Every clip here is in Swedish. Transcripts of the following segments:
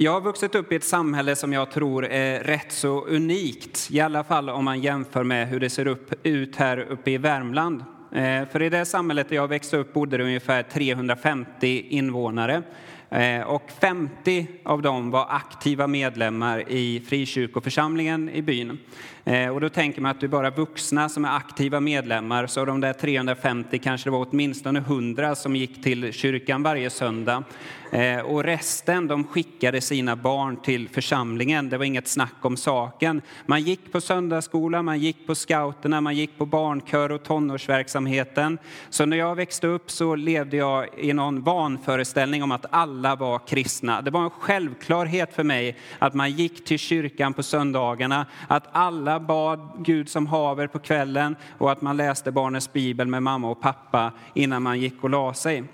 Jag har vuxit upp i ett samhälle som jag tror är rätt så unikt, i alla fall om man jämför med hur det ser upp, ut här uppe i Värmland. Eh, för i det samhället där jag växte upp bodde det ungefär 350 invånare. Eh, och 50 av dem var aktiva medlemmar i frikyrkoförsamlingen i byn. Eh, och då tänker man att det är bara vuxna som är aktiva medlemmar, så de där 350 kanske det var åtminstone 100 som gick till kyrkan varje söndag. Eh, och resten de skickade sina barn till församlingen. Det var inget snack om saken. Man gick på söndagsskola, man gick på scouterna, man gick på barnkör och tonårsverksamheten. Så när jag växte upp så levde jag i någon vanföreställning om att alla var kristna. Det var en självklarhet för mig att man gick till kyrkan på söndagarna, att alla bad Gud som haver på kvällen och att man läste barnens bibel med mamma och pappa innan man gick och la sig.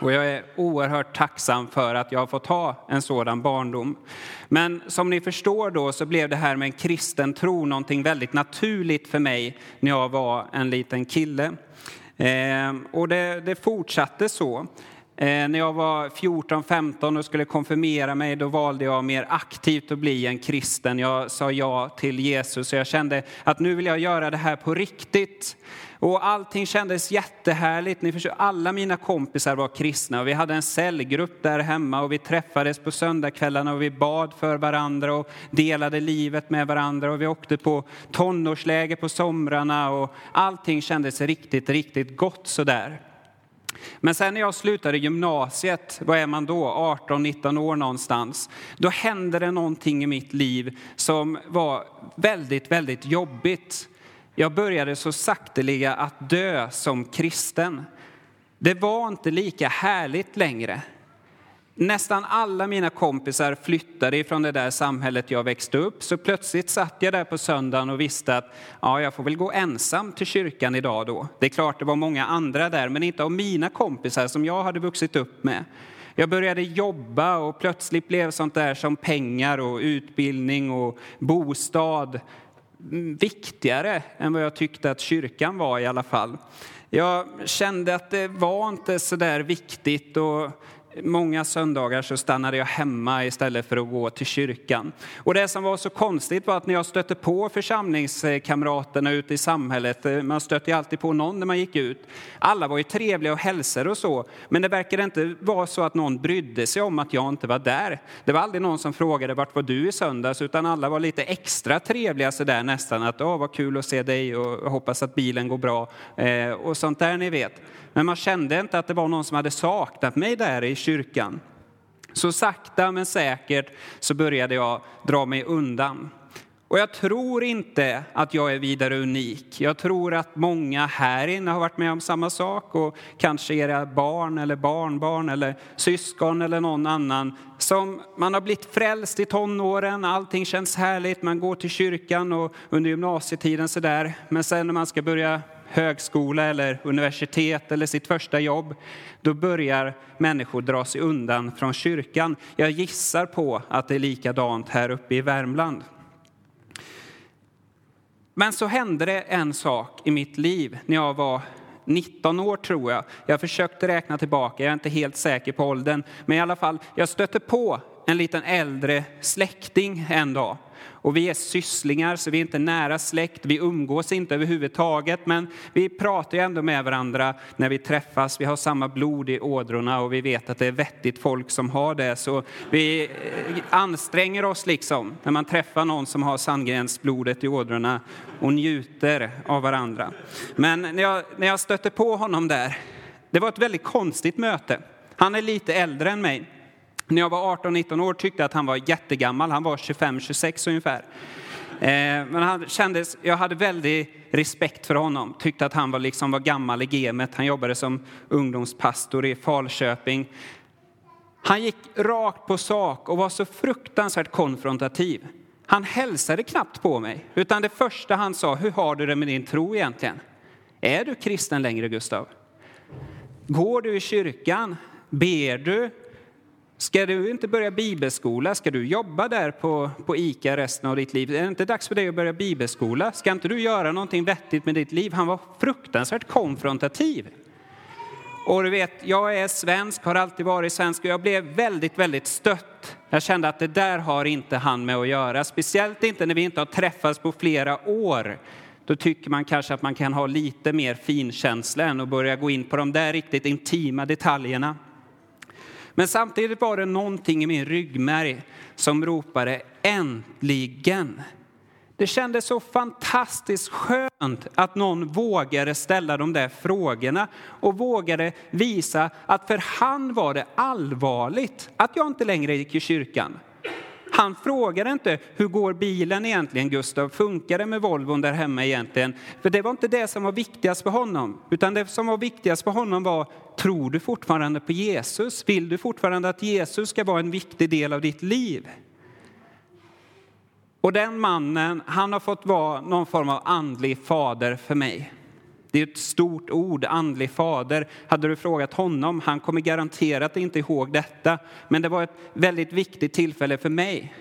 Och jag är oerhört tacksam för att jag har fått ha en sådan barndom. Men som ni förstår då så blev det här med en kristen tro någonting väldigt naturligt för mig när jag var en liten kille. Eh, och det, det fortsatte så. Eh, när jag var 14-15 och skulle konfirmera mig, då valde jag mer aktivt att bli en kristen. Jag sa ja till Jesus och jag kände att nu vill jag göra det här på riktigt. Och allting kändes jättehärligt. Ni förstår, alla mina kompisar var kristna och vi hade en cellgrupp där hemma och vi träffades på söndagskvällarna och vi bad för varandra och delade livet med varandra och vi åkte på tonårsläger på somrarna och allting kändes riktigt, riktigt gott sådär. Men sen när jag slutade gymnasiet, vad är man då, 18-19 år någonstans, då hände det någonting i mitt liv som var väldigt, väldigt jobbigt. Jag började så sakteliga att dö som kristen. Det var inte lika härligt längre. Nästan alla mina kompisar flyttade ifrån det där samhället jag växte upp, så plötsligt satt jag där på söndagen och visste att ja, jag får väl gå ensam till kyrkan idag då. Det är klart det var många andra där, men inte av mina kompisar som jag hade vuxit upp med. Jag började jobba och plötsligt blev sånt där som pengar och utbildning och bostad viktigare än vad jag tyckte att kyrkan var i alla fall. Jag kände att det var inte så där viktigt och Många söndagar så stannade jag hemma istället för att gå till kyrkan. Och det som var så konstigt var att när jag stötte på församlingskamraterna ute i samhället, eh, man stötte ju alltid på någon när man gick ut. Alla var ju trevliga och hälsade och så, men det verkade inte vara så att någon brydde sig om att jag inte var där. Det var aldrig någon som frågade vart var du i söndags, utan alla var lite extra trevliga så där nästan. Att åh, vad kul att se dig och hoppas att bilen går bra eh, och sånt där ni vet. Men man kände inte att det var någon som hade saknat mig där i kyrkan. Så sakta men säkert så började jag dra mig undan. Och jag tror inte att jag är vidare unik. Jag tror att många här inne har varit med om samma sak och kanske era barn eller barnbarn eller syskon eller någon annan som man har blivit frälst i tonåren, allting känns härligt, man går till kyrkan och under gymnasietiden sådär. Men sen när man ska börja högskola eller universitet eller sitt första jobb, då börjar människor dra sig undan från kyrkan. Jag gissar på att det är likadant här uppe i Värmland. Men så hände det en sak i mitt liv när jag var 19 år tror jag. Jag försökte räkna tillbaka, jag är inte helt säker på åldern. Men i alla fall, jag stötte på en liten äldre släkting en dag. Och vi är sysslingar, så vi är inte nära släkt, vi umgås inte överhuvudtaget, men vi pratar ju ändå med varandra när vi träffas. Vi har samma blod i ådrorna och vi vet att det är vettigt folk som har det, så vi eh, anstränger oss liksom när man träffar någon som har Sandgrensblodet i ådrorna och njuter av varandra. Men när jag, när jag stötte på honom där, det var ett väldigt konstigt möte. Han är lite äldre än mig. När jag var 18-19 år tyckte jag att han var jättegammal, han var 25-26 ungefär. Eh, men han kändes, jag hade väldigt respekt för honom, tyckte att han var, liksom, var gammal i gemet. Han jobbade som ungdomspastor i Falköping. Han gick rakt på sak och var så fruktansvärt konfrontativ. Han hälsade knappt på mig, utan det första han sa, hur har du det med din tro egentligen? Är du kristen längre, Gustav? Går du i kyrkan? Ber du? Ska du inte börja bibelskola? Ska du jobba där på, på ICA resten av ditt liv? Är det inte dags för dig att börja bibelskola? Ska inte du göra någonting vettigt med ditt liv? Han var fruktansvärt konfrontativ. Och du vet, jag är svensk, har alltid varit svensk och jag blev väldigt, väldigt stött. Jag kände att det där har inte han med att göra, speciellt inte när vi inte har träffats på flera år. Då tycker man kanske att man kan ha lite mer finkänsla än att börja gå in på de där riktigt intima detaljerna. Men samtidigt var det någonting i min ryggmärg som ropade äntligen. Det kändes så fantastiskt skönt att någon vågade ställa de där frågorna och vågade visa att för han var det allvarligt att jag inte längre gick i kyrkan. Han frågade inte hur går bilen egentligen Gustav, funkar det med Volvon där hemma egentligen? För det var inte det som var viktigast för honom, utan det som var viktigast för honom var, tror du fortfarande på Jesus? Vill du fortfarande att Jesus ska vara en viktig del av ditt liv? Och den mannen, han har fått vara någon form av andlig fader för mig. Det är ett stort ord, andlig fader. Hade du frågat honom, han kommer garanterat inte ihåg detta. Men det var ett väldigt viktigt tillfälle för mig.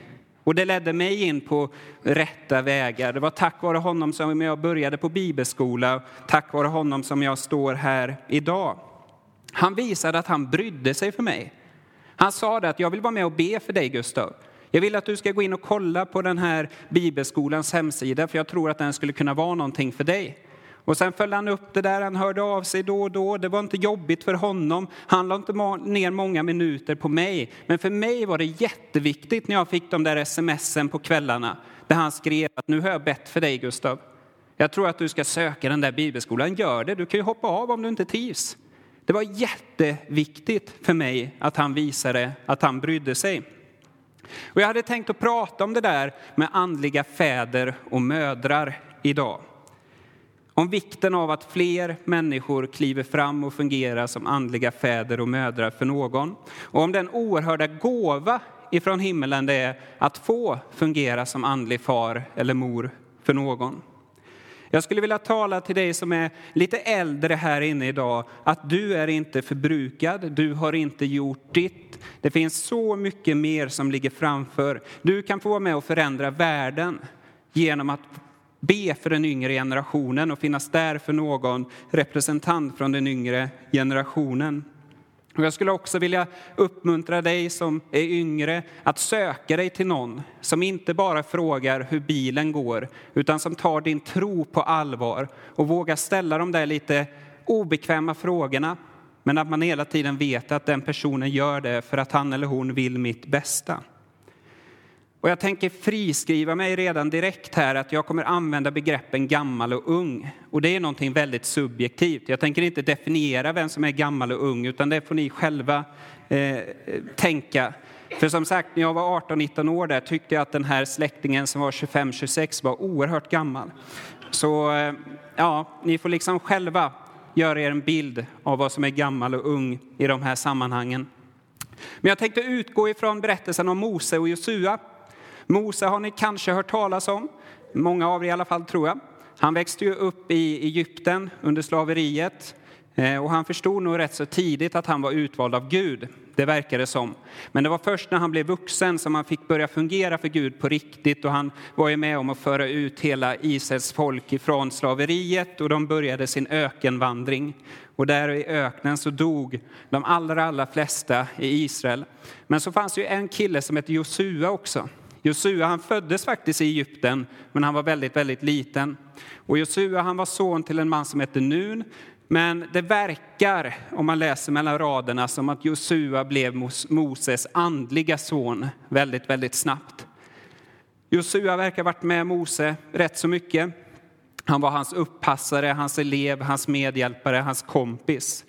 Och det ledde mig in på rätta vägar. Det var tack vare honom som jag började på bibelskola, tack vare honom som jag står här idag. Han visade att han brydde sig för mig. Han sa det att jag vill vara med och be för dig Gustav. Jag vill att du ska gå in och kolla på den här bibelskolans hemsida, för jag tror att den skulle kunna vara någonting för dig. Och sen följde han upp det där, han hörde av sig då och då. Det var inte jobbigt för honom. Han la inte ner många minuter på mig. Men för mig var det jätteviktigt när jag fick de där smsen på kvällarna där han skrev att nu har jag bett för dig Gustav. Jag tror att du ska söka den där bibelskolan. Gör det, du kan ju hoppa av om du inte trivs. Det var jätteviktigt för mig att han visade att han brydde sig. Och jag hade tänkt att prata om det där med andliga fäder och mödrar idag. Om vikten av att fler människor kliver fram och fungerar som andliga fäder och mödrar för någon. Och om den oerhörda gåva ifrån himmelen det är att få fungera som andlig far eller mor för någon. Jag skulle vilja tala till dig som är lite äldre här inne idag, att du är inte förbrukad, du har inte gjort ditt. Det finns så mycket mer som ligger framför. Du kan få vara med och förändra världen genom att be för den yngre generationen och finnas där för någon representant från den yngre generationen. Och jag skulle också vilja uppmuntra dig som är yngre att söka dig till någon som inte bara frågar hur bilen går, utan som tar din tro på allvar och vågar ställa de där lite obekväma frågorna. Men att man hela tiden vet att den personen gör det för att han eller hon vill mitt bästa. Och jag tänker friskriva mig redan direkt här att jag kommer använda begreppen gammal och ung. Och det är någonting väldigt subjektivt. Jag tänker inte definiera vem som är gammal och ung, utan det får ni själva eh, tänka. För som sagt, när jag var 18-19 år där tyckte jag att den här släktingen som var 25-26 var oerhört gammal. Så eh, ja, ni får liksom själva göra er en bild av vad som är gammal och ung i de här sammanhangen. Men jag tänkte utgå ifrån berättelsen om Mose och Josua Mose har ni kanske hört talas om, många av er i alla fall tror jag. Han växte ju upp i Egypten under slaveriet eh, och han förstod nog rätt så tidigt att han var utvald av Gud. Det verkade som. Men det var först när han blev vuxen som han fick börja fungera för Gud på riktigt och han var ju med om att föra ut hela Israels folk ifrån slaveriet och de började sin ökenvandring. Och där i öknen så dog de allra, allra flesta i Israel. Men så fanns ju en kille som hette Josua också Josua han föddes faktiskt i Egypten, men han var väldigt, väldigt liten. Och Josua han var son till en man som hette Nun, men det verkar, om man läser mellan raderna, som att Josua blev Moses andliga son väldigt, väldigt snabbt. Josua verkar ha varit med Mose rätt så mycket. Han var hans uppassare, hans elev, hans medhjälpare, hans kompis.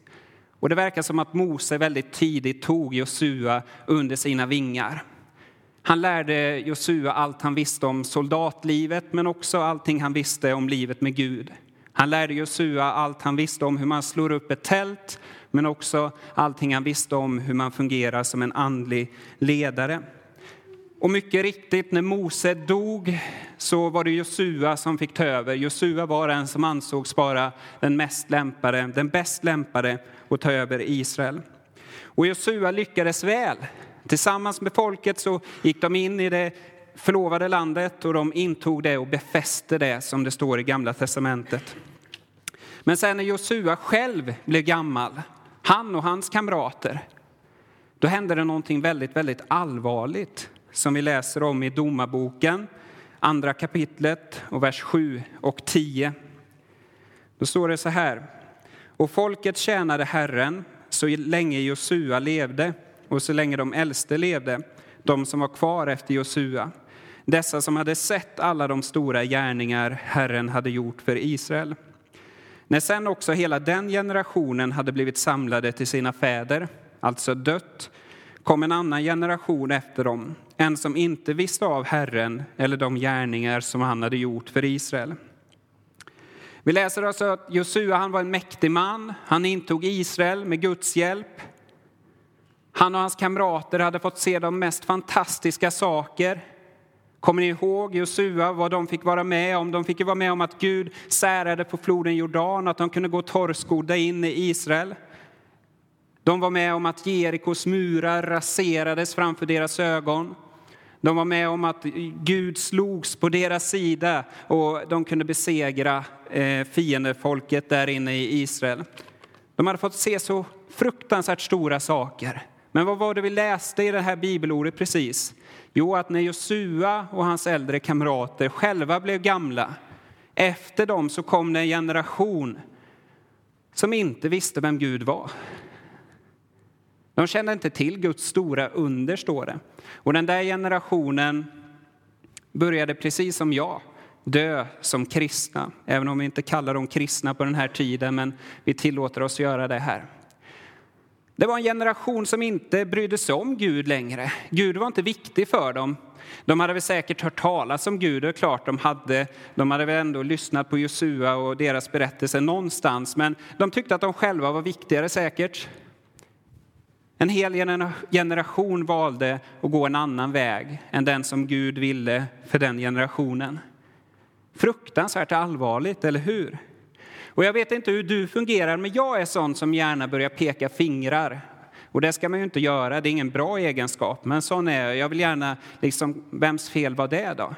Och det verkar som att Mose väldigt tidigt tog Josua under sina vingar. Han lärde Josua allt han visste om soldatlivet, men också allting han visste om livet med Gud. Han lärde Josua allt han visste om hur man slår upp ett tält, men också allting han visste om hur man fungerar som en andlig ledare. Och mycket riktigt, när Mose dog så var det Josua som fick ta över. Josua var den som ansågs vara den mest lämpade, den bäst lämpade att ta över Israel. Och Josua lyckades väl. Tillsammans med folket så gick de in i det förlovade landet och de intog det och befäste det som det står i Gamla testamentet. Men sen när Josua själv blev gammal han och hans kamrater, då hände det någonting väldigt, väldigt allvarligt som vi läser om i Domarboken, andra kapitlet och vers 7 och 10. Då står det så här. Och folket tjänade Herren så länge Josua levde och så länge de äldste levde, de som var kvar efter Josua. Dessa som hade sett alla de stora gärningar Herren hade gjort för Israel. När sen också hela den generationen hade blivit samlade till sina fäder, alltså dött, kom en annan generation efter dem, en som inte visste av Herren eller de gärningar som han hade gjort för Israel. Vi läser alltså att Josua han var en mäktig man. Han intog Israel med Guds hjälp. Han och hans kamrater hade fått se de mest fantastiska saker. Kommer ni ihåg Josua, vad de fick vara med om? De fick vara med om att Gud särade på floden Jordan, att de kunde gå torrskodda in i Israel. De var med om att Jerikos murar raserades framför deras ögon. De var med om att Gud slogs på deras sida och de kunde besegra eh, fiendefolket där inne i Israel. De hade fått se så fruktansvärt stora saker. Men vad var det vi läste i det här bibelordet precis? Jo, att när Josua och hans äldre kamrater själva blev gamla, efter dem så kom det en generation som inte visste vem Gud var. De kände inte till Guds stora under, står det. Och den där generationen började precis som jag dö som kristna, även om vi inte kallar dem kristna på den här tiden, men vi tillåter oss göra det här. Det var en generation som inte brydde sig om Gud längre. Gud var inte viktig för dem. De hade väl säkert hört talas om Gud, det är klart de hade. De hade väl ändå lyssnat på Josua och deras berättelse någonstans, men de tyckte att de själva var viktigare säkert. En hel generation valde att gå en annan väg än den som Gud ville för den generationen. Fruktansvärt allvarligt, eller hur? Och jag vet inte hur du fungerar, men jag är sån som gärna börjar peka fingrar. Och det ska man ju inte göra, det är ingen bra egenskap, men sån är jag. Jag vill gärna, liksom, vems fel var det då?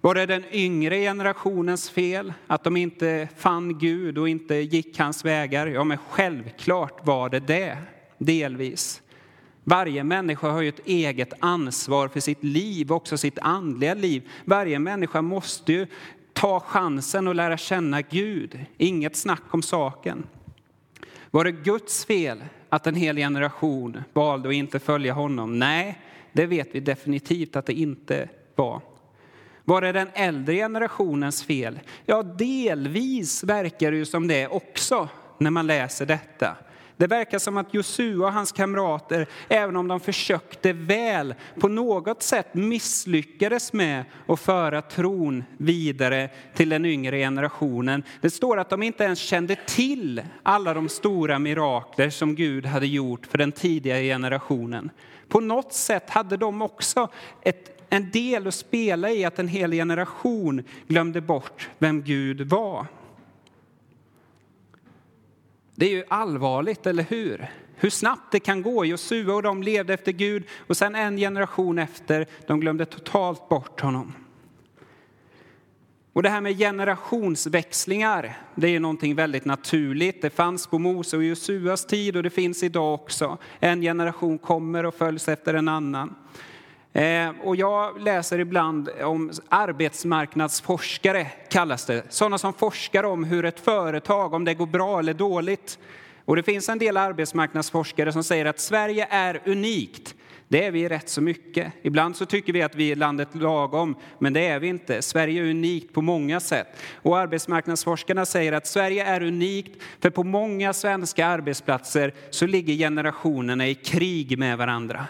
Var det den yngre generationens fel att de inte fann Gud och inte gick hans vägar? Ja, men självklart var det det, delvis. Varje människa har ju ett eget ansvar för sitt liv, också sitt andliga liv. Varje människa måste ju ta chansen och lära känna Gud. Inget snack om saken. Var det Guds fel att en hel generation valde att inte följa honom? Nej, det vet vi definitivt att det inte var. Var det den äldre generationens fel? Ja, delvis verkar det ju som det också när man läser detta. Det verkar som att Josua och hans kamrater, även om de försökte väl, på något sätt misslyckades med att föra tron vidare till den yngre generationen. Det står att de inte ens kände till alla de stora mirakler som Gud hade gjort för den tidiga generationen. På något sätt hade de också ett, en del att spela i att en hel generation glömde bort vem Gud var. Det är ju allvarligt, eller hur? Hur snabbt det kan gå. Josua och de levde efter Gud och sen en generation efter, de glömde totalt bort honom. Och det här med generationsväxlingar, det är någonting väldigt naturligt. Det fanns på Mose och Josuas tid och det finns idag också. En generation kommer och följs efter en annan. Eh, och jag läser ibland om arbetsmarknadsforskare, kallas det. Sådana som forskar om hur ett företag, om det går bra eller dåligt. Och det finns en del arbetsmarknadsforskare som säger att Sverige är unikt. Det är vi rätt så mycket. Ibland så tycker vi att vi är landet lagom, men det är vi inte. Sverige är unikt på många sätt. Och arbetsmarknadsforskarna säger att Sverige är unikt, för på många svenska arbetsplatser så ligger generationerna i krig med varandra.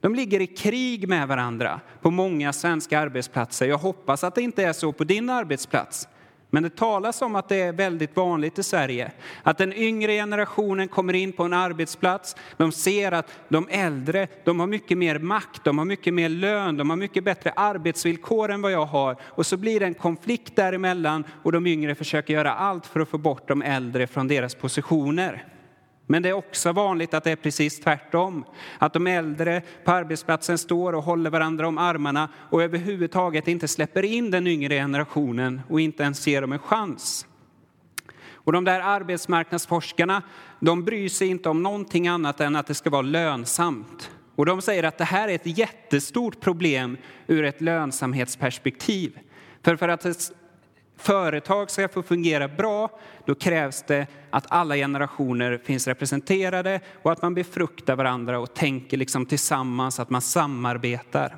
De ligger i krig med varandra på många svenska arbetsplatser. Jag hoppas att det inte är så på din arbetsplats. Men det talas om att det är väldigt vanligt i Sverige. Att den yngre generationen kommer in på en arbetsplats. De ser att de äldre de har mycket mer makt, de har mycket mer lön, de har mycket bättre arbetsvillkor än vad jag har. Och så blir det en konflikt däremellan och de yngre försöker göra allt för att få bort de äldre från deras positioner. Men det är också vanligt att det är precis tvärtom. Att de äldre på arbetsplatsen står och håller varandra om armarna och överhuvudtaget inte släpper in den yngre generationen och inte ens ger dem en chans. Och de där arbetsmarknadsforskarna, de bryr sig inte om någonting annat än att det ska vara lönsamt. Och de säger att det här är ett jättestort problem ur ett lönsamhetsperspektiv. För för att företag ska få fungera bra, då krävs det att alla generationer finns representerade och att man befruktar varandra och tänker liksom tillsammans, att man samarbetar.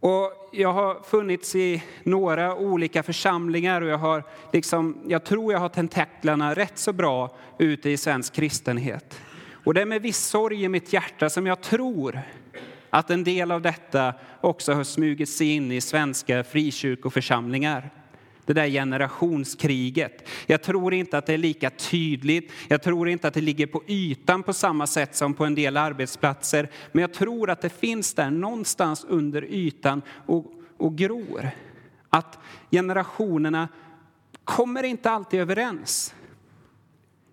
Och jag har funnits i några olika församlingar och jag, har liksom, jag tror jag har tentaklarna rätt så bra ute i svensk kristenhet. Och det är med viss sorg i mitt hjärta som jag tror att en del av detta också har smugit sig in i svenska frikyrkoförsamlingar. Det där generationskriget. Jag tror inte att det är lika tydligt. Jag tror inte att det ligger på ytan på samma sätt som på en del arbetsplatser. Men jag tror att det finns där någonstans under ytan och, och gror. Att generationerna kommer inte alltid överens.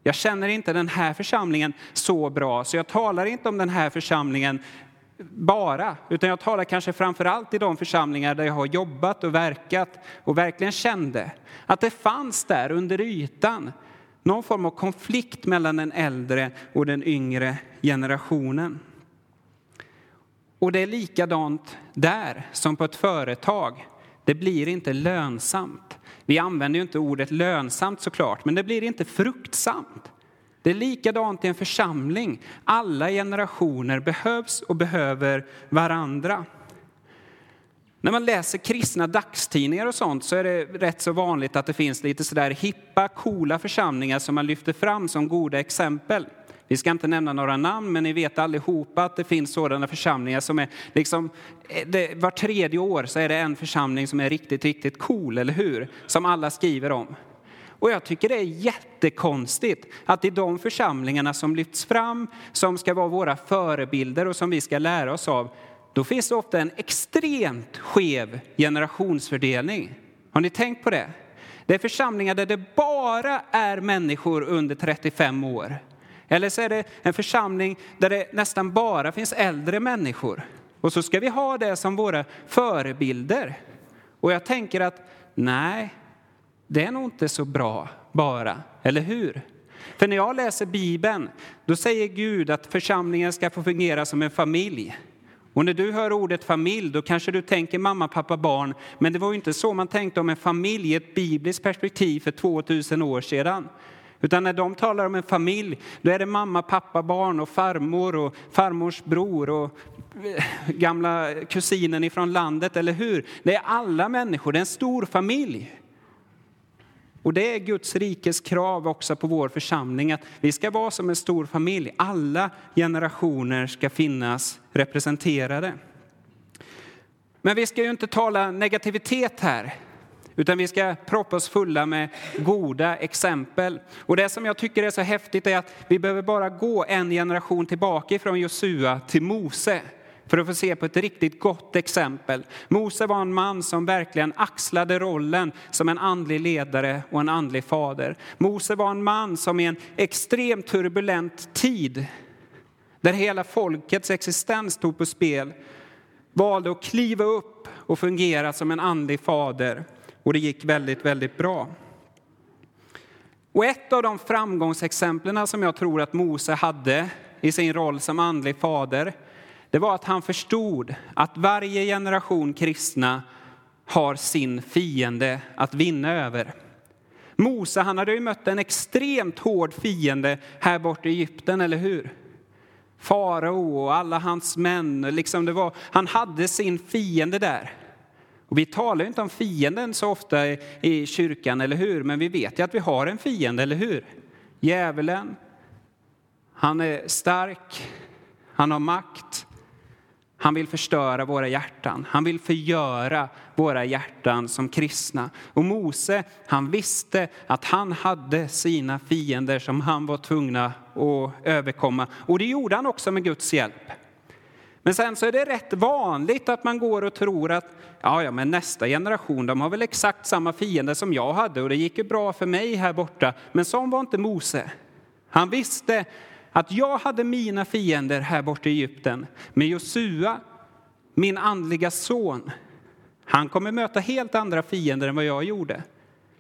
Jag känner inte den här församlingen så bra, så jag talar inte om den här församlingen bara, utan jag talar kanske framför allt i de församlingar där jag har jobbat och verkat och verkligen kände att det fanns där under ytan någon form av konflikt mellan den äldre och den yngre generationen. Och det är likadant där som på ett företag. Det blir inte lönsamt. Vi använder ju inte ordet lönsamt såklart, men det blir inte fruktsamt. Det är likadant i en församling. Alla generationer behövs och behöver varandra. När man läser kristna dagstidningar och sånt så är det rätt så vanligt att det finns lite sådär hippa, coola församlingar som man lyfter fram som goda exempel. Vi ska inte nämna några namn, men ni vet allihopa att det finns sådana församlingar som är liksom, eh, det, var tredje år så är det en församling som är riktigt, riktigt cool, eller hur? Som alla skriver om. Och jag tycker det är jättekonstigt att i de församlingarna som lyfts fram, som ska vara våra förebilder och som vi ska lära oss av, då finns det ofta en extremt skev generationsfördelning. Har ni tänkt på det? Det är församlingar där det bara är människor under 35 år. Eller så är det en församling där det nästan bara finns äldre människor. Och så ska vi ha det som våra förebilder. Och jag tänker att nej, det är nog inte så bra bara, eller hur? För när jag läser Bibeln, då säger Gud att församlingen ska få fungera som en familj. Och när du hör ordet familj, då kanske du tänker mamma, pappa, barn. Men det var ju inte så man tänkte om en familj i ett bibliskt perspektiv för 2000 år sedan. Utan när de talar om en familj, då är det mamma, pappa, barn och farmor och farmors bror och eh, gamla kusinen ifrån landet, eller hur? Det är alla människor, det är en stor familj. Och det är Guds rikes krav också på vår församling att vi ska vara som en stor familj. Alla generationer ska finnas representerade. Men vi ska ju inte tala negativitet här, utan vi ska proppa oss fulla med goda exempel. Och det som jag tycker är så häftigt är att vi behöver bara gå en generation tillbaka ifrån Josua till Mose för att få se på ett riktigt gott exempel. Mose var en man som verkligen axlade rollen som en andlig ledare och en andlig fader. Mose var en man som i en extremt turbulent tid, där hela folkets existens stod på spel, valde att kliva upp och fungera som en andlig fader. Och det gick väldigt, väldigt bra. Och ett av de framgångsexemplen som jag tror att Mose hade i sin roll som andlig fader, det var att han förstod att varje generation kristna har sin fiende att vinna över. Mose han hade ju mött en extremt hård fiende här borta i Egypten, eller hur? Farao och alla hans män, liksom det var, han hade sin fiende där. Och vi talar inte om fienden så ofta i kyrkan, eller hur? Men vi vet ju att vi har en fiende, eller hur? Djävulen. Han är stark, han har makt, han vill förstöra våra hjärtan. Han vill förgöra våra hjärtan som kristna. Och Mose, han visste att han hade sina fiender som han var tvungna att överkomma. Och det gjorde han också med Guds hjälp. Men sen så är det rätt vanligt att man går och tror att ja, ja, men nästa generation, de har väl exakt samma fiender som jag hade och det gick ju bra för mig här borta. Men sån var inte Mose. Han visste att jag hade mina fiender här borta i Egypten. Men Josua, min andliga son, han kommer möta helt andra fiender än vad jag gjorde.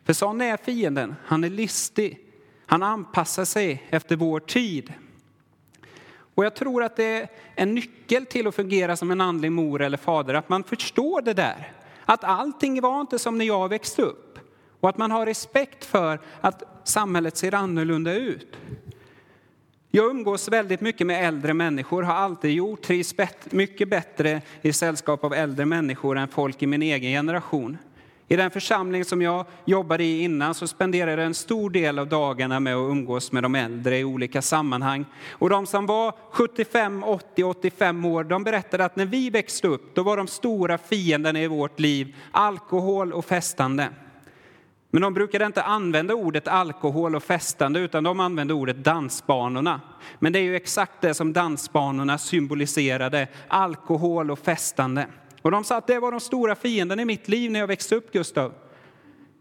För sån är fienden. Han är listig. Han anpassar sig efter vår tid. Och jag tror att det är en nyckel till att fungera som en andlig mor eller fader, att man förstår det där. Att allting var inte som när jag växte upp. Och att man har respekt för att samhället ser annorlunda ut. Jag umgås väldigt mycket med äldre människor, har alltid gjort, trivs mycket bättre i sällskap av äldre människor än folk i min egen generation. I den församling som jag jobbade i innan så spenderade jag en stor del av dagarna med att umgås med de äldre i olika sammanhang. Och de som var 75, 80, 85 år, de berättade att när vi växte upp, då var de stora fienderna i vårt liv alkohol och festande. Men de brukade inte använda ordet alkohol och festande, utan de använde ordet dansbanorna. Men det är ju exakt det som dansbanorna symboliserade, alkohol och festande. Och de sa att det var de stora fienderna i mitt liv när jag växte upp, Gustav.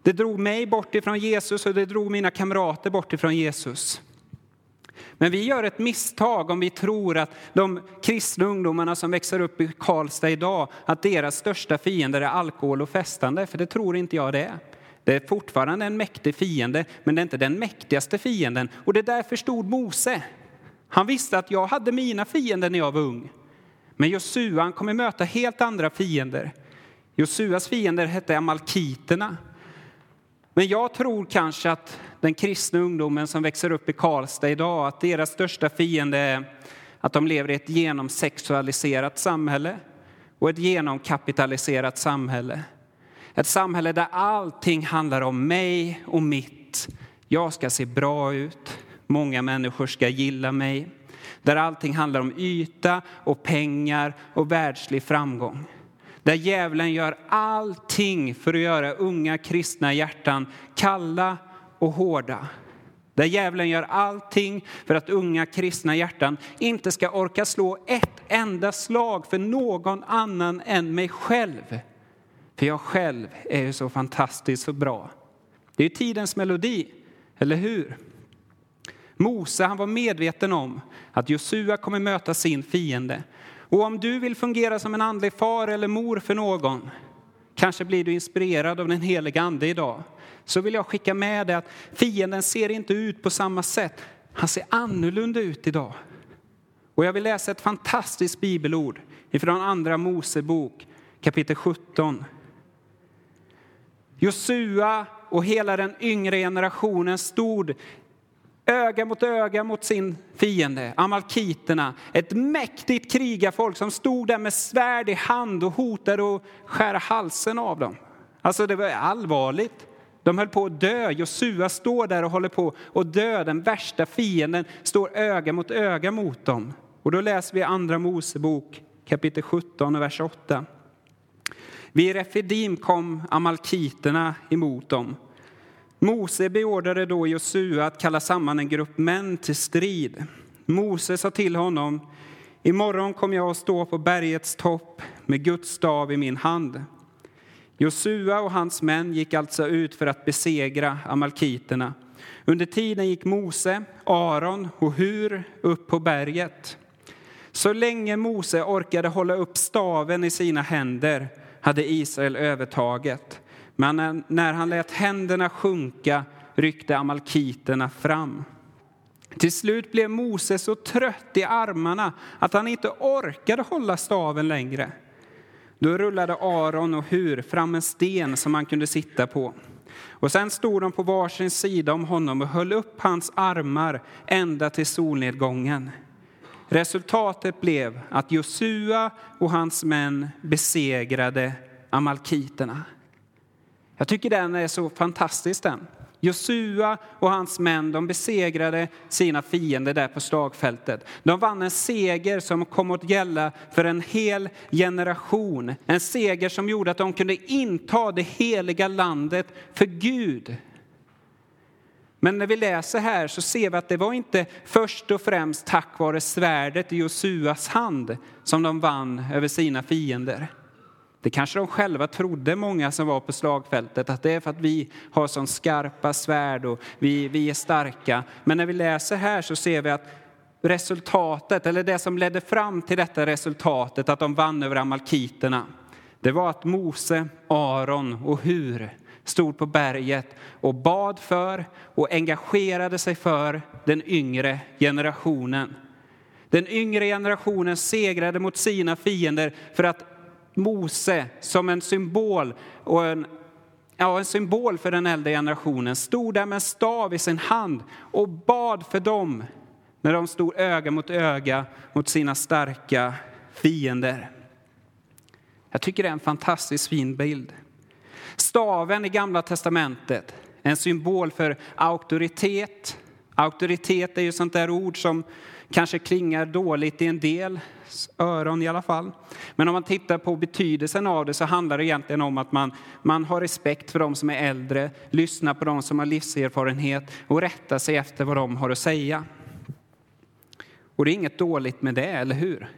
Det drog mig bort ifrån Jesus och det drog mina kamrater bort ifrån Jesus. Men vi gör ett misstag om vi tror att de kristna ungdomarna som växer upp i Karlstad idag, att deras största fiender är alkohol och festande, för det tror inte jag det är. Det är fortfarande en mäktig fiende, men det är inte den mäktigaste fienden. Och det där förstod Mose. Han visste att jag hade mina fiender när jag var ung. Men Josua han kommer möta helt andra fiender. Josuas fiender hette amalkiterna. Men jag tror kanske att den kristna ungdomen som växer upp i Karlstad idag, att deras största fiende är att de lever i ett genomsexualiserat samhälle och ett genomkapitaliserat samhälle. Ett samhälle där allting handlar om mig och mitt. Jag ska se bra ut, många människor ska gilla mig där allting handlar om yta och pengar och världslig framgång. Där djävulen gör allting för att göra unga kristna hjärtan kalla och hårda. Där djävulen gör allting för att unga kristna hjärtan inte ska orka slå ett enda slag för någon annan än mig själv. För jag själv är ju så fantastiskt så bra. Det är ju tidens melodi, eller hur? Mose han var medveten om att Josua kommer möta sin fiende. Och om du vill fungera som en andlig far eller mor för någon, kanske blir du inspirerad av den heliga ande idag, så vill jag skicka med dig att fienden ser inte ut på samma sätt. Han ser annorlunda ut idag. Och jag vill läsa ett fantastiskt bibelord ifrån andra Mosebok kapitel 17. Josua och hela den yngre generationen stod öga mot öga mot sin fiende, amalkiterna. Ett mäktigt krigarfolk som stod där med svärd i hand och hotade att skära halsen av dem. Alltså det var allvarligt. De höll på att dö. Josua står där och håller på att dö. Den värsta fienden står öga mot öga mot dem. Och då läser vi Andra Mosebok kapitel 17 och vers 8. Vid Refidim kom amalkiterna emot dem Mose beordrade då Josua att kalla samman en grupp män till strid. Mose sa till honom, imorgon kommer jag att stå på bergets topp med Guds stav i min hand. Josua och hans män gick alltså ut för att besegra amalkiterna. Under tiden gick Mose, Aron och Hur upp på berget. Så länge Mose orkade hålla upp staven i sina händer hade Israel övertaget. Men när han lät händerna sjunka ryckte amalkiterna fram. Till slut blev Mose så trött i armarna att han inte orkade hålla staven längre. Då rullade Aron och Hur fram en sten som han kunde sitta på. Och sen stod de på varsin sida om honom och höll upp hans armar ända till solnedgången. Resultatet blev att Josua och hans män besegrade amalkiterna. Jag tycker den är så fantastisk den. Josua och hans män de besegrade sina fiender där på slagfältet. De vann en seger som kom att gälla för en hel generation. En seger som gjorde att de kunde inta det heliga landet för Gud. Men när vi läser här så ser vi att det var inte först och främst tack vare svärdet i Josuas hand som de vann över sina fiender. Det kanske de själva trodde, många som var på slagfältet, att det är för att vi har så skarpa svärd och vi, vi är starka. Men när vi läser här så ser vi att resultatet, eller det som ledde fram till detta resultatet, att de vann över amalkiterna, det var att Mose, Aron och Hur stod på berget och bad för och engagerade sig för den yngre generationen. Den yngre generationen segrade mot sina fiender för att Mose som en symbol och en, ja, en symbol för den äldre generationen stod där med en stav i sin hand och bad för dem när de stod öga mot öga mot sina starka fiender. Jag tycker det är en fantastiskt fin bild. Staven i Gamla testamentet, en symbol för auktoritet. Auktoritet är ju sånt där ord som kanske klingar dåligt i en del öron i alla fall. Men om man tittar på betydelsen av det så handlar det egentligen om att man, man har respekt för de som är äldre, lyssnar på de som har livserfarenhet och rättar sig efter vad de har att säga. Och det är inget dåligt med det, eller hur?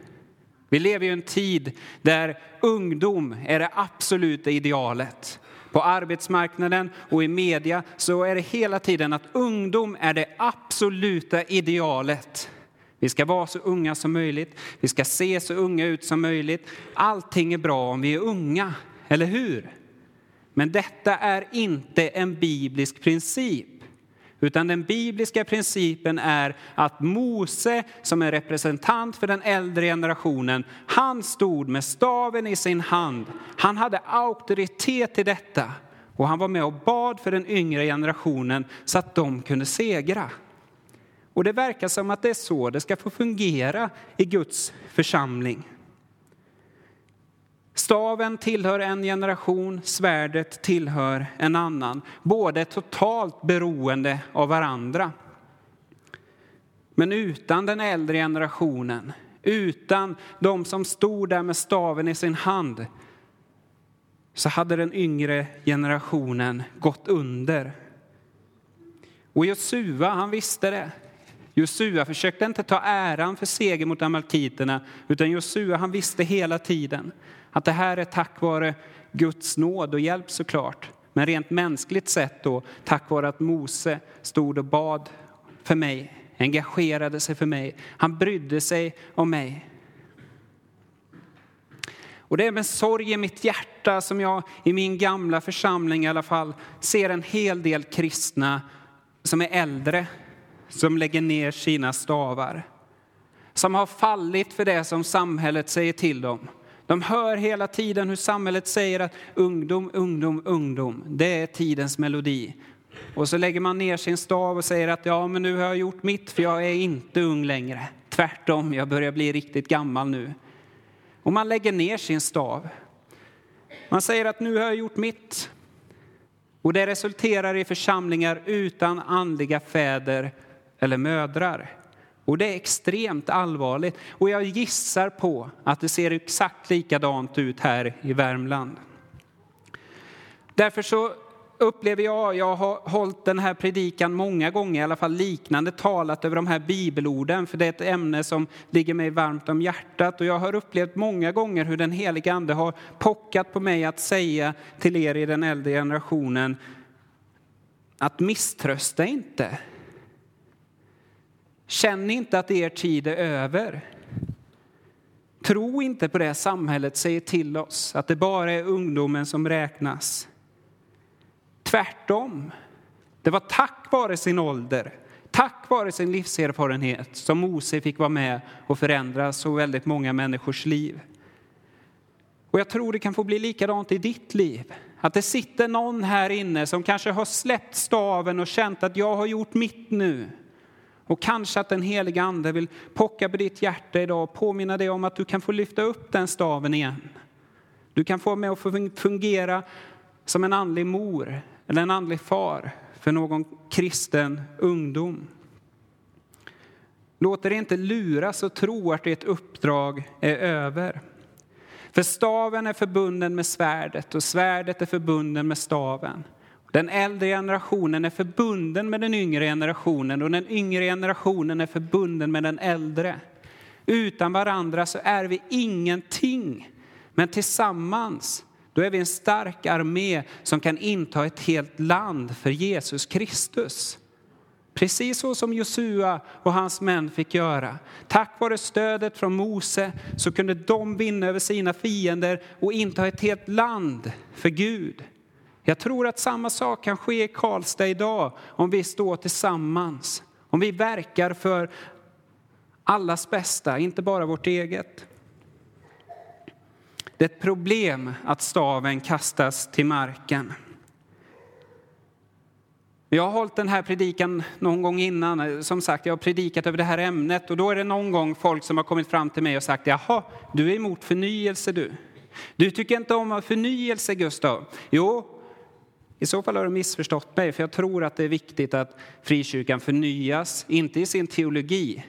Vi lever i en tid där ungdom är det absoluta idealet. På arbetsmarknaden och i media så är det hela tiden att ungdom är det absoluta idealet. Vi ska vara så unga som möjligt, vi ska se så unga ut som möjligt. Allting är bra om vi är unga, eller hur? Men detta är inte en biblisk princip. Utan den bibliska principen är att Mose, som är representant för den äldre generationen, han stod med staven i sin hand. Han hade auktoritet i detta och han var med och bad för den yngre generationen så att de kunde segra. Och det verkar som att det är så det ska få fungera i Guds församling. Staven tillhör en generation, svärdet tillhör en annan. Båda är totalt beroende av varandra. Men utan den äldre generationen, utan de som stod där med staven i sin hand, så hade den yngre generationen gått under. Och Josua, han visste det. Josua försökte inte ta äran för seger mot amalkiterna, utan Josua han visste hela tiden att det här är tack vare Guds nåd och hjälp såklart. Men rent mänskligt sett då, tack vare att Mose stod och bad för mig, engagerade sig för mig. Han brydde sig om mig. Och det är med sorg i mitt hjärta som jag i min gamla församling i alla fall ser en hel del kristna som är äldre, som lägger ner sina stavar. Som har fallit för det som samhället säger till dem. De hör hela tiden hur samhället säger att ungdom, ungdom, ungdom, det är tidens melodi. Och så lägger man ner sin stav och säger att ja, men nu har jag gjort mitt för jag är inte ung längre. Tvärtom, jag börjar bli riktigt gammal nu. Och man lägger ner sin stav. Man säger att nu har jag gjort mitt. Och det resulterar i församlingar utan andliga fäder eller mödrar. Och det är extremt allvarligt. Och jag gissar på att det ser exakt likadant ut här i Värmland. Därför så upplever jag, jag har hållit den här predikan många gånger, i alla fall liknande, talat över de här bibelorden, för det är ett ämne som ligger mig varmt om hjärtat. Och jag har upplevt många gånger hur den helige Ande har pockat på mig att säga till er i den äldre generationen att misströsta inte. Känn inte att er tid är över. Tro inte på det samhället säger till oss, att det bara är ungdomen som räknas. Tvärtom. Det var tack vare sin ålder, tack vare sin livserfarenhet som Mose fick vara med och förändra så väldigt många människors liv. Och jag tror det kan få bli likadant i ditt liv. Att det sitter någon här inne som kanske har släppt staven och känt att jag har gjort mitt nu. Och kanske att den heliga Ande vill pocka på ditt hjärta idag och påminna dig om att du kan få lyfta upp den staven igen. Du kan få med att fungera som en andlig mor eller en andlig far för någon kristen ungdom. Låt dig inte luras och tro att ditt uppdrag är över. För staven är förbunden med svärdet och svärdet är förbunden med staven. Den äldre generationen är förbunden med den yngre generationen och den yngre generationen är förbunden med den äldre. Utan varandra så är vi ingenting. Men tillsammans då är vi en stark armé som kan inta ett helt land för Jesus Kristus. Precis så som Josua och hans män fick göra. Tack vare stödet från Mose så kunde de vinna över sina fiender och inta ett helt land för Gud. Jag tror att samma sak kan ske i Karlstad idag om vi står tillsammans, om vi verkar för allas bästa, inte bara vårt eget. Det är ett problem att staven kastas till marken. Jag har hållit den här predikan någon gång innan. Som sagt, jag har predikat över det här ämnet och då är det någon gång folk som har kommit fram till mig och sagt jaha, du är emot förnyelse du. Du tycker inte om förnyelse Gustav. Jo, i så fall har du missförstått mig, för jag tror att det är viktigt att frikyrkan förnyas, inte i sin teologi,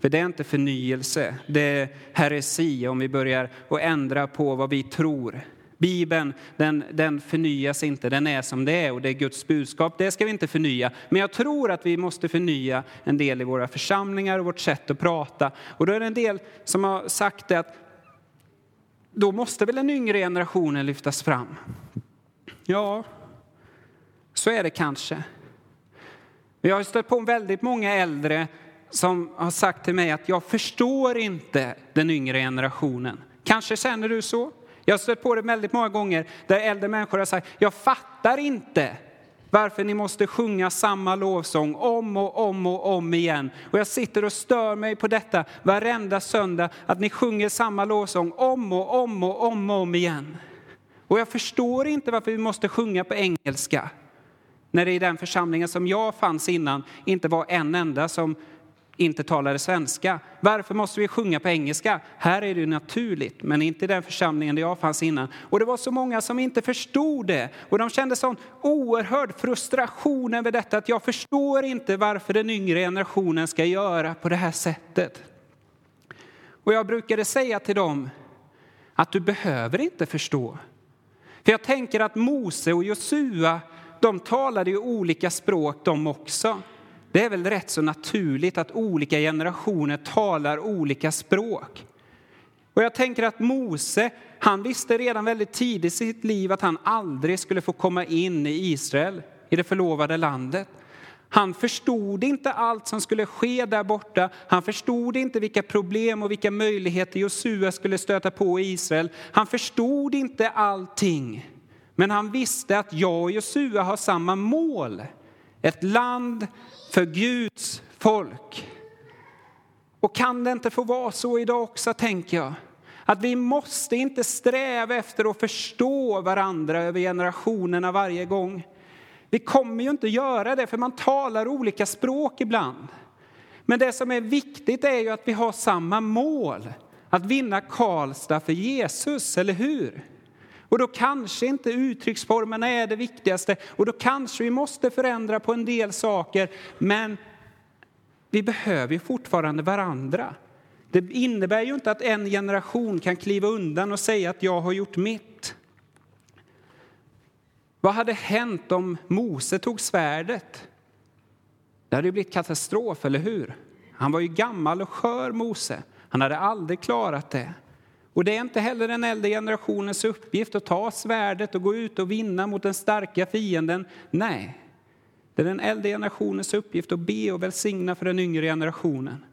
för det är inte förnyelse, det är heresi om vi börjar att ändra på vad vi tror. Bibeln den, den förnyas inte, den är som det är och det är Guds budskap. Det ska vi inte förnya. Men jag tror att vi måste förnya en del i våra församlingar och vårt sätt att prata. Och då är det en del som har sagt det att då måste väl den yngre generationen lyftas fram. Ja, så är det kanske. Jag har stött på väldigt många äldre som har sagt till mig att jag förstår inte den yngre generationen. Kanske känner du så? Jag har stött på det väldigt många gånger där äldre människor har sagt, jag fattar inte varför ni måste sjunga samma lovsång om och om och om igen. Och jag sitter och stör mig på detta varenda söndag, att ni sjunger samma lovsång om och om och om och om igen. Och jag förstår inte varför vi måste sjunga på engelska. När det i den församlingen som jag fanns innan inte var en enda som inte talade svenska. Varför måste vi sjunga på engelska? Här är det naturligt, men inte i den församlingen där jag fanns innan. Och det var så många som inte förstod det. Och de kände sån oerhörd frustration över detta, att jag förstår inte varför den yngre generationen ska göra på det här sättet. Och jag brukade säga till dem att du behöver inte förstå. För jag tänker att Mose och Josua, de talade ju olika språk de också. Det är väl rätt så naturligt att olika generationer talar olika språk. Och jag tänker att Mose, han visste redan väldigt tidigt i sitt liv att han aldrig skulle få komma in i Israel, i det förlovade landet. Han förstod inte allt som skulle ske där borta. Han förstod inte vilka problem och vilka möjligheter Josua skulle stöta på i Israel. Han förstod inte allting. Men han visste att jag och Josua har samma mål. Ett land för Guds folk. Och kan det inte få vara så idag också, tänker jag? Att vi måste inte sträva efter att förstå varandra över generationerna varje gång. Vi kommer ju inte göra det, för man talar olika språk ibland. Men det som är viktigt är ju att vi har samma mål, att vinna Karlstad för Jesus, eller hur? Och då kanske inte uttrycksformerna är det viktigaste och då kanske vi måste förändra på en del saker. Men vi behöver ju fortfarande varandra. Det innebär ju inte att en generation kan kliva undan och säga att jag har gjort mitt. Vad hade hänt om Mose tog svärdet? Det hade blivit katastrof, eller hur? Han var ju gammal och skör, Mose. Han hade aldrig klarat det. Och det är inte heller den äldre generationens uppgift att ta svärdet och gå ut och vinna mot den starka fienden. Nej, det är den äldre generationens uppgift att be och välsigna för den yngre generationen.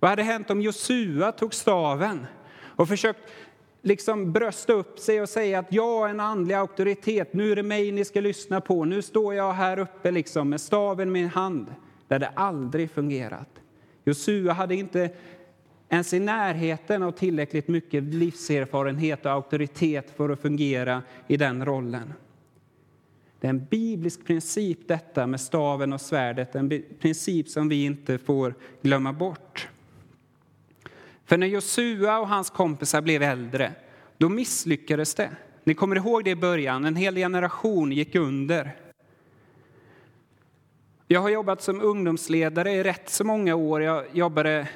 Vad hade hänt om Josua tog staven och försökt liksom brösta upp sig och säga att jag är en andlig auktoritet, nu är det mig ni ska lyssna på, nu står jag här uppe liksom med staven i min hand. Det hade aldrig fungerat. Josua hade inte ens i närheten av tillräckligt mycket livserfarenhet och auktoritet för att fungera i den rollen. Det är en biblisk princip detta med staven och svärdet, en princip som vi inte får glömma bort. För när Josua och hans kompisar blev äldre, då misslyckades det. Ni kommer ihåg det i början, en hel generation gick under. Jag har jobbat som ungdomsledare i rätt så många år. Jag jobbade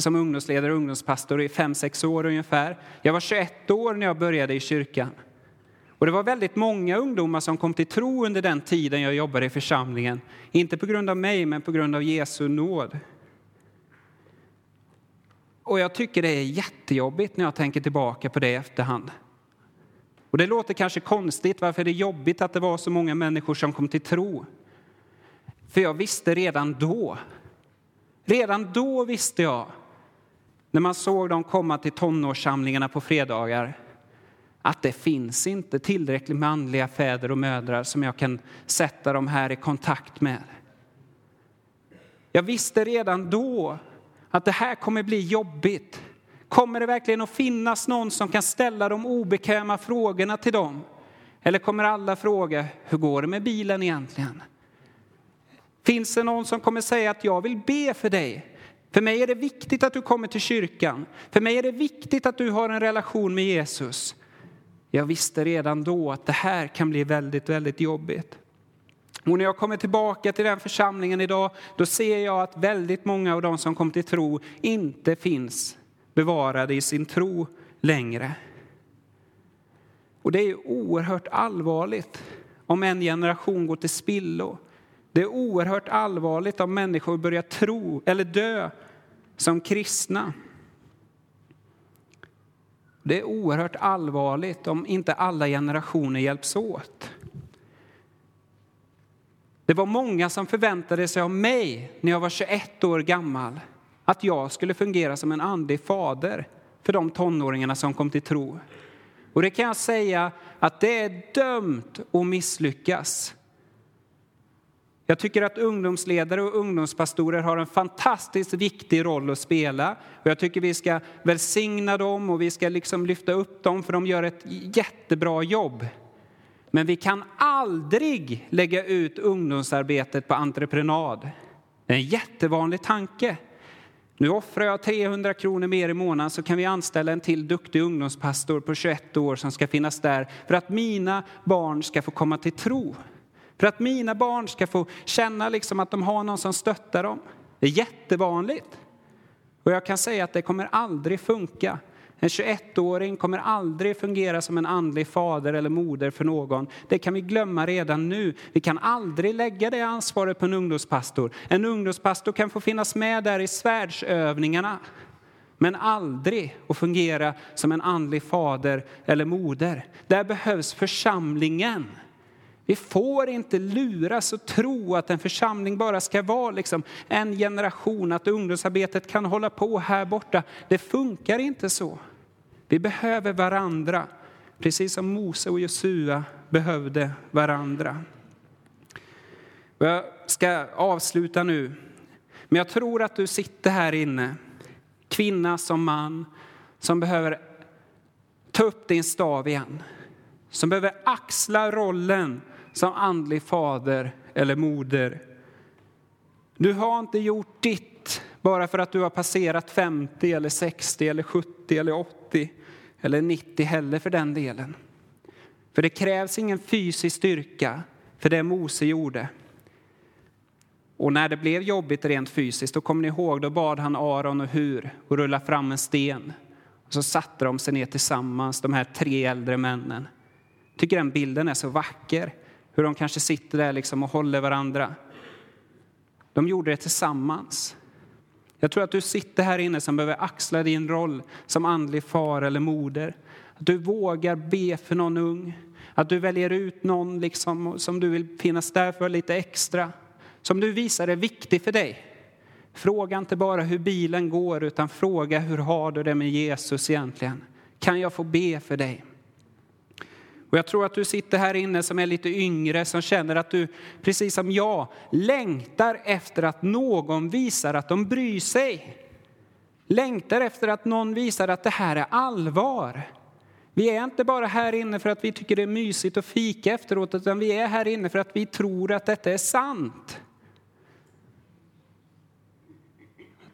som ungdomsledare och ungdomspastor i fem sex år ungefär. Jag var 21 år när jag började i kyrkan. Och det var väldigt många ungdomar som kom till tro under den tiden jag jobbade i församlingen. Inte på grund av mig, men på grund av Jesu nåd. Och jag tycker det är jättejobbigt när jag tänker tillbaka på det i efterhand. Och det låter kanske konstigt, varför är det jobbigt att det var så många människor som kom till tro? För jag visste redan då, redan då visste jag när man såg dem komma till tonårssamlingarna på fredagar att det finns inte tillräckligt manliga fäder och mödrar som jag kan sätta dem här i kontakt med. Jag visste redan då att det här kommer bli jobbigt. Kommer det verkligen att finnas någon som kan ställa de obekväma frågorna till dem? Eller kommer alla fråga, hur går det med bilen egentligen? Finns det någon som kommer säga att jag vill be för dig? För mig är det viktigt att du kommer till kyrkan. För mig är det viktigt att du har en relation med Jesus. Jag visste redan då att det här kan bli väldigt, väldigt jobbigt. Och när jag kommer tillbaka till den församlingen idag, då ser jag att väldigt många av de som kom till tro inte finns bevarade i sin tro längre. Och det är oerhört allvarligt om en generation går till spillo. Det är oerhört allvarligt om människor börjar tro eller dö som kristna. Det är oerhört allvarligt om inte alla generationer hjälps åt. Det var många som förväntade sig av mig när jag var 21 år gammal att jag skulle fungera som en andlig fader för de tonåringarna som kom till tro. Och det kan jag säga att det är dömt att misslyckas. Jag tycker att ungdomsledare och ungdomspastorer har en fantastiskt viktig roll att spela. Och jag tycker vi ska välsigna dem och vi ska liksom lyfta upp dem för de gör ett jättebra jobb. Men vi kan aldrig lägga ut ungdomsarbetet på entreprenad. Det är en jättevanlig tanke. Nu offrar jag 300 kronor mer i månaden så kan vi anställa en till duktig ungdomspastor på 21 år som ska finnas där för att mina barn ska få komma till tro. För att mina barn ska få känna liksom att de har någon som stöttar dem. Det är jättevanligt. Och jag kan säga att det kommer aldrig funka. En 21-åring kommer aldrig fungera som en andlig fader eller moder för någon. Det kan vi glömma redan nu. Vi kan aldrig lägga det ansvaret på en ungdomspastor. En ungdomspastor kan få finnas med där i svärdsövningarna men aldrig att fungera som en andlig fader eller moder. Där behövs församlingen. Vi får inte luras och tro att en församling bara ska vara liksom en generation, att ungdomsarbetet kan hålla på här borta. Det funkar inte så. Vi behöver varandra, precis som Mose och Josua behövde varandra. Jag ska avsluta nu, men jag tror att du sitter här inne, kvinna som man, som behöver ta upp din stav igen. Som behöver axla rollen som andlig fader eller moder. Du har inte gjort ditt bara för att du har passerat 50 eller 60 eller 70 eller 80 eller 90 heller för den delen. För det krävs ingen fysisk styrka för det Mose gjorde. Och när det blev jobbigt rent fysiskt, då kommer ni ihåg, då bad han Aron och Hur att rulla fram en sten. Och så satte de sig ner tillsammans, de här tre äldre männen. Jag tycker den bilden är så vacker, hur de kanske sitter där liksom och håller varandra. De gjorde det tillsammans. Jag tror att du sitter här inne som behöver axla din roll som andlig far eller moder. Att du vågar be för någon ung. Att du väljer ut någon liksom som du vill finnas där för lite extra. Som du visar är viktig för dig. Fråga inte bara hur bilen går, utan fråga hur har du det med Jesus egentligen? Kan jag få be för dig? Och jag tror att du sitter här inne som är lite yngre, som känner att du, precis som jag, längtar efter att någon visar att de bryr sig. Längtar efter att någon visar att det här är allvar. Vi är inte bara här inne för att vi tycker det är mysigt att fika efteråt, utan vi är här inne för att vi tror att detta är sant.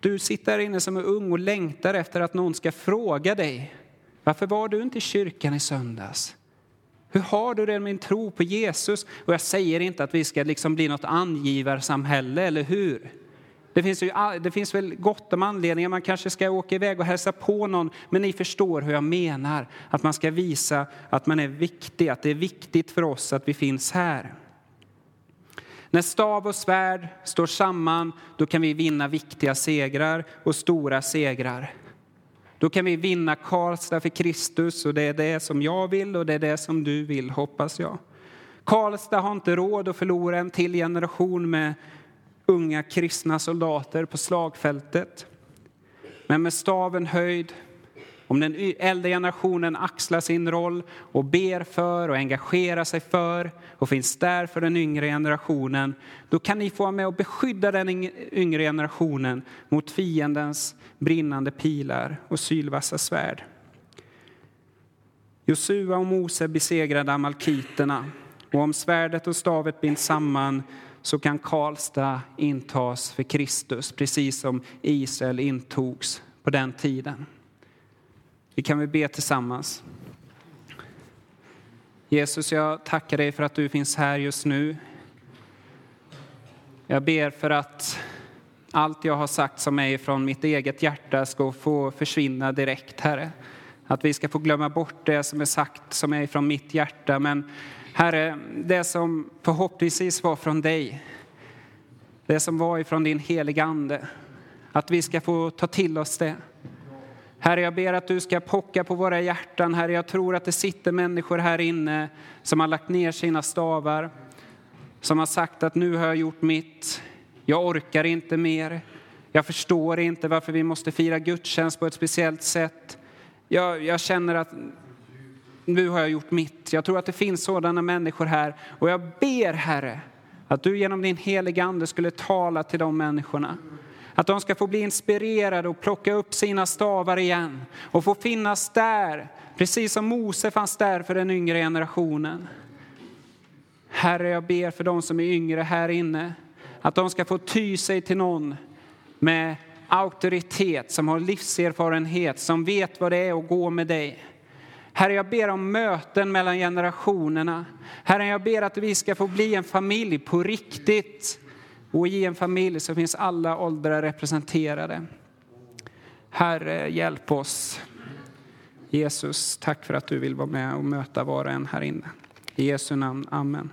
Du sitter här inne som är ung och längtar efter att någon ska fråga dig, varför var du inte i kyrkan i söndags? Hur har du det med din tro på Jesus? Och jag säger inte att vi ska liksom bli något angivarsamhälle, eller hur? Det finns, ju, det finns väl gott om anledningar, man kanske ska åka iväg och hälsa på någon, men ni förstår hur jag menar, att man ska visa att man är viktig, att det är viktigt för oss att vi finns här. När stav och svärd står samman, då kan vi vinna viktiga segrar och stora segrar. Då kan vi vinna Karlstad för Kristus och det är det som jag vill och det är det som du vill, hoppas jag. Karlstad har inte råd att förlora en till generation med unga kristna soldater på slagfältet. Men med staven höjd om den äldre generationen axlar sin roll och ber för och engagerar sig för och finns där för den yngre generationen, då kan ni få vara med och beskydda den yngre generationen mot fiendens brinnande pilar och sylvassa svärd. Josua och Mose besegrade amalkiterna och om svärdet och stavet binds samman så kan Karlstad intas för Kristus, precis som Israel intogs på den tiden. Vi kan väl be tillsammans. Jesus, jag tackar dig för att du finns här just nu. Jag ber för att allt jag har sagt som är från mitt eget hjärta ska få försvinna direkt, Herre. Att vi ska få glömma bort det som är sagt som är från mitt hjärta. Men Herre, det som förhoppningsvis var från dig, det som var ifrån din heliga Ande, att vi ska få ta till oss det. Herre, jag ber att du ska pocka på våra hjärtan. Herre, jag tror att det sitter människor här inne som har lagt ner sina stavar, som har sagt att nu har jag gjort mitt, jag orkar inte mer, jag förstår inte varför vi måste fira gudstjänst på ett speciellt sätt. Jag, jag känner att nu har jag gjort mitt. Jag tror att det finns sådana människor här och jag ber Herre att du genom din heliga Ande skulle tala till de människorna. Att de ska få bli inspirerade och plocka upp sina stavar igen och få finnas där, precis som Mose fanns där för den yngre generationen. Herre, jag ber för de som är yngre här inne, att de ska få ty sig till någon med auktoritet, som har livserfarenhet, som vet vad det är att gå med dig. Herre, jag ber om möten mellan generationerna. Herre, jag ber att vi ska få bli en familj på riktigt. Och i en familj så finns alla åldrar representerade. Herre, hjälp oss. Jesus, tack för att du vill vara med och möta var och en här inne. I Jesu namn, amen.